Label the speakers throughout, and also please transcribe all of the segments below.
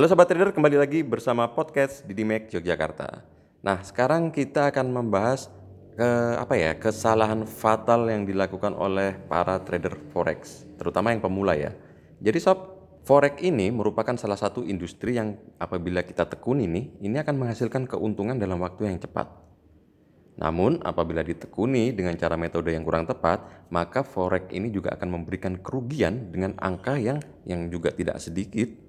Speaker 1: Halo Sobat Trader, kembali lagi bersama podcast Didimek Yogyakarta. Nah, sekarang kita akan membahas ke apa ya, kesalahan fatal yang dilakukan oleh para trader forex, terutama yang pemula ya. Jadi sob, forex ini merupakan salah satu industri yang apabila kita tekuni nih, ini akan menghasilkan keuntungan dalam waktu yang cepat. Namun, apabila ditekuni dengan cara metode yang kurang tepat, maka forex ini juga akan memberikan kerugian dengan angka yang yang juga tidak sedikit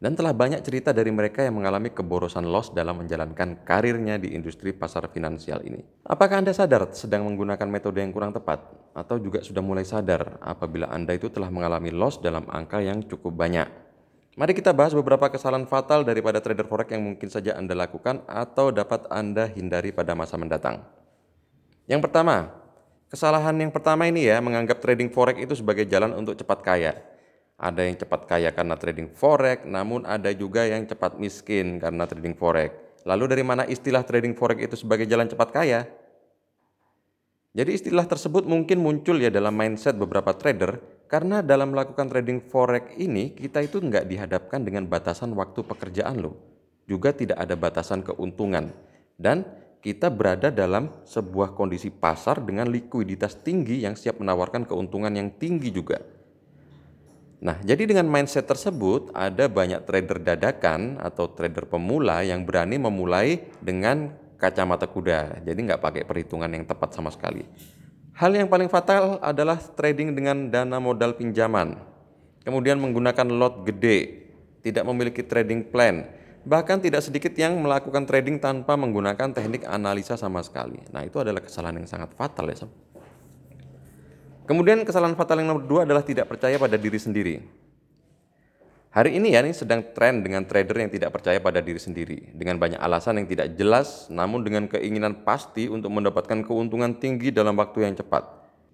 Speaker 1: dan telah banyak cerita dari mereka yang mengalami keborosan loss dalam menjalankan karirnya di industri pasar finansial ini. Apakah Anda sadar sedang menggunakan metode yang kurang tepat? Atau juga sudah mulai sadar apabila Anda itu telah mengalami loss dalam angka yang cukup banyak? Mari kita bahas beberapa kesalahan fatal daripada trader forex yang mungkin saja Anda lakukan atau dapat Anda hindari pada masa mendatang. Yang pertama, kesalahan yang pertama ini ya, menganggap trading forex itu sebagai jalan untuk cepat kaya. Ada yang cepat kaya karena trading forex, namun ada juga yang cepat miskin karena trading forex. Lalu dari mana istilah trading forex itu sebagai jalan cepat kaya? Jadi istilah tersebut mungkin muncul ya dalam mindset beberapa trader karena dalam melakukan trading forex ini kita itu nggak dihadapkan dengan batasan waktu pekerjaan loh. Juga tidak ada batasan keuntungan. Dan kita berada dalam sebuah kondisi pasar dengan likuiditas tinggi yang siap menawarkan keuntungan yang tinggi juga. Nah, jadi dengan mindset tersebut ada banyak trader dadakan atau trader pemula yang berani memulai dengan kacamata kuda. Jadi nggak pakai perhitungan yang tepat sama sekali. Hal yang paling fatal adalah trading dengan dana modal pinjaman. Kemudian menggunakan lot gede, tidak memiliki trading plan, bahkan tidak sedikit yang melakukan trading tanpa menggunakan teknik analisa sama sekali. Nah, itu adalah kesalahan yang sangat fatal ya, sob. Kemudian kesalahan fatal yang nomor dua adalah tidak percaya pada diri sendiri. Hari ini ya ini sedang tren dengan trader yang tidak percaya pada diri sendiri dengan banyak alasan yang tidak jelas namun dengan keinginan pasti untuk mendapatkan keuntungan tinggi dalam waktu yang cepat.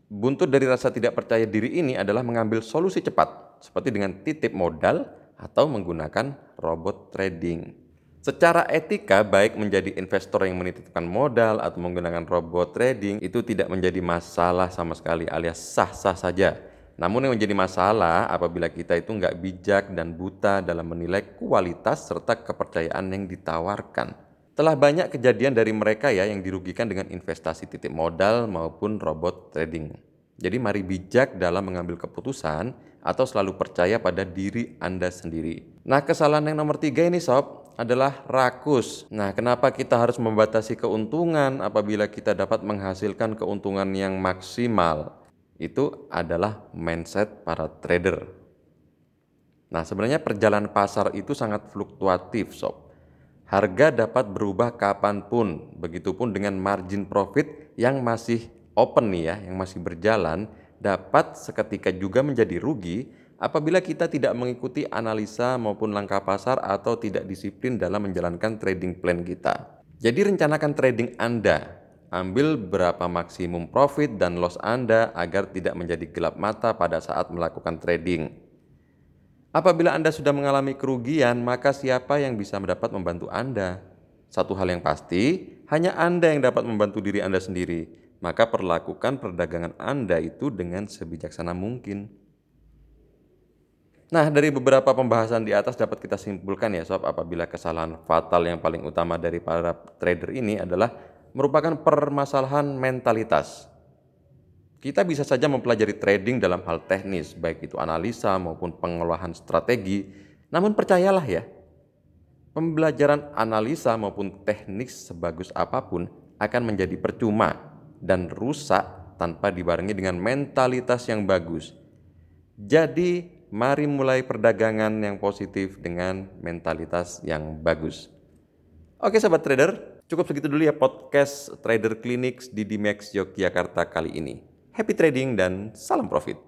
Speaker 1: Buntut dari rasa tidak percaya diri ini adalah mengambil solusi cepat seperti dengan titip modal atau menggunakan robot trading. Secara etika, baik menjadi investor yang menitipkan modal atau menggunakan robot trading itu tidak menjadi masalah sama sekali alias sah-sah saja. Namun yang menjadi masalah apabila kita itu nggak bijak dan buta dalam menilai kualitas serta kepercayaan yang ditawarkan. Telah banyak kejadian dari mereka ya yang dirugikan dengan investasi titip modal maupun robot trading. Jadi mari bijak dalam mengambil keputusan atau selalu percaya pada diri Anda sendiri. Nah kesalahan yang nomor tiga ini sob, adalah rakus. Nah, kenapa kita harus membatasi keuntungan apabila kita dapat menghasilkan keuntungan yang maksimal? Itu adalah mindset para trader. Nah, sebenarnya perjalanan pasar itu sangat fluktuatif, sob. Harga dapat berubah kapan pun, begitupun dengan margin profit yang masih open nih ya, yang masih berjalan, dapat seketika juga menjadi rugi apabila kita tidak mengikuti analisa maupun langkah pasar atau tidak disiplin dalam menjalankan trading plan kita. Jadi rencanakan trading Anda, ambil berapa maksimum profit dan loss Anda agar tidak menjadi gelap mata pada saat melakukan trading. Apabila Anda sudah mengalami kerugian, maka siapa yang bisa mendapat membantu Anda? Satu hal yang pasti, hanya Anda yang dapat membantu diri Anda sendiri. Maka perlakukan perdagangan Anda itu dengan sebijaksana mungkin. Nah, dari beberapa pembahasan di atas dapat kita simpulkan ya sob, apabila kesalahan fatal yang paling utama dari para trader ini adalah merupakan permasalahan mentalitas. Kita bisa saja mempelajari trading dalam hal teknis, baik itu analisa maupun pengelolaan strategi. Namun percayalah ya, pembelajaran analisa maupun teknik sebagus apa pun akan menjadi percuma dan rusak tanpa dibarengi dengan mentalitas yang bagus. Jadi mari mulai perdagangan yang positif dengan mentalitas yang bagus. Oke sahabat trader, cukup segitu dulu ya podcast Trader Clinics di Dimex Yogyakarta kali ini. Happy trading dan salam profit.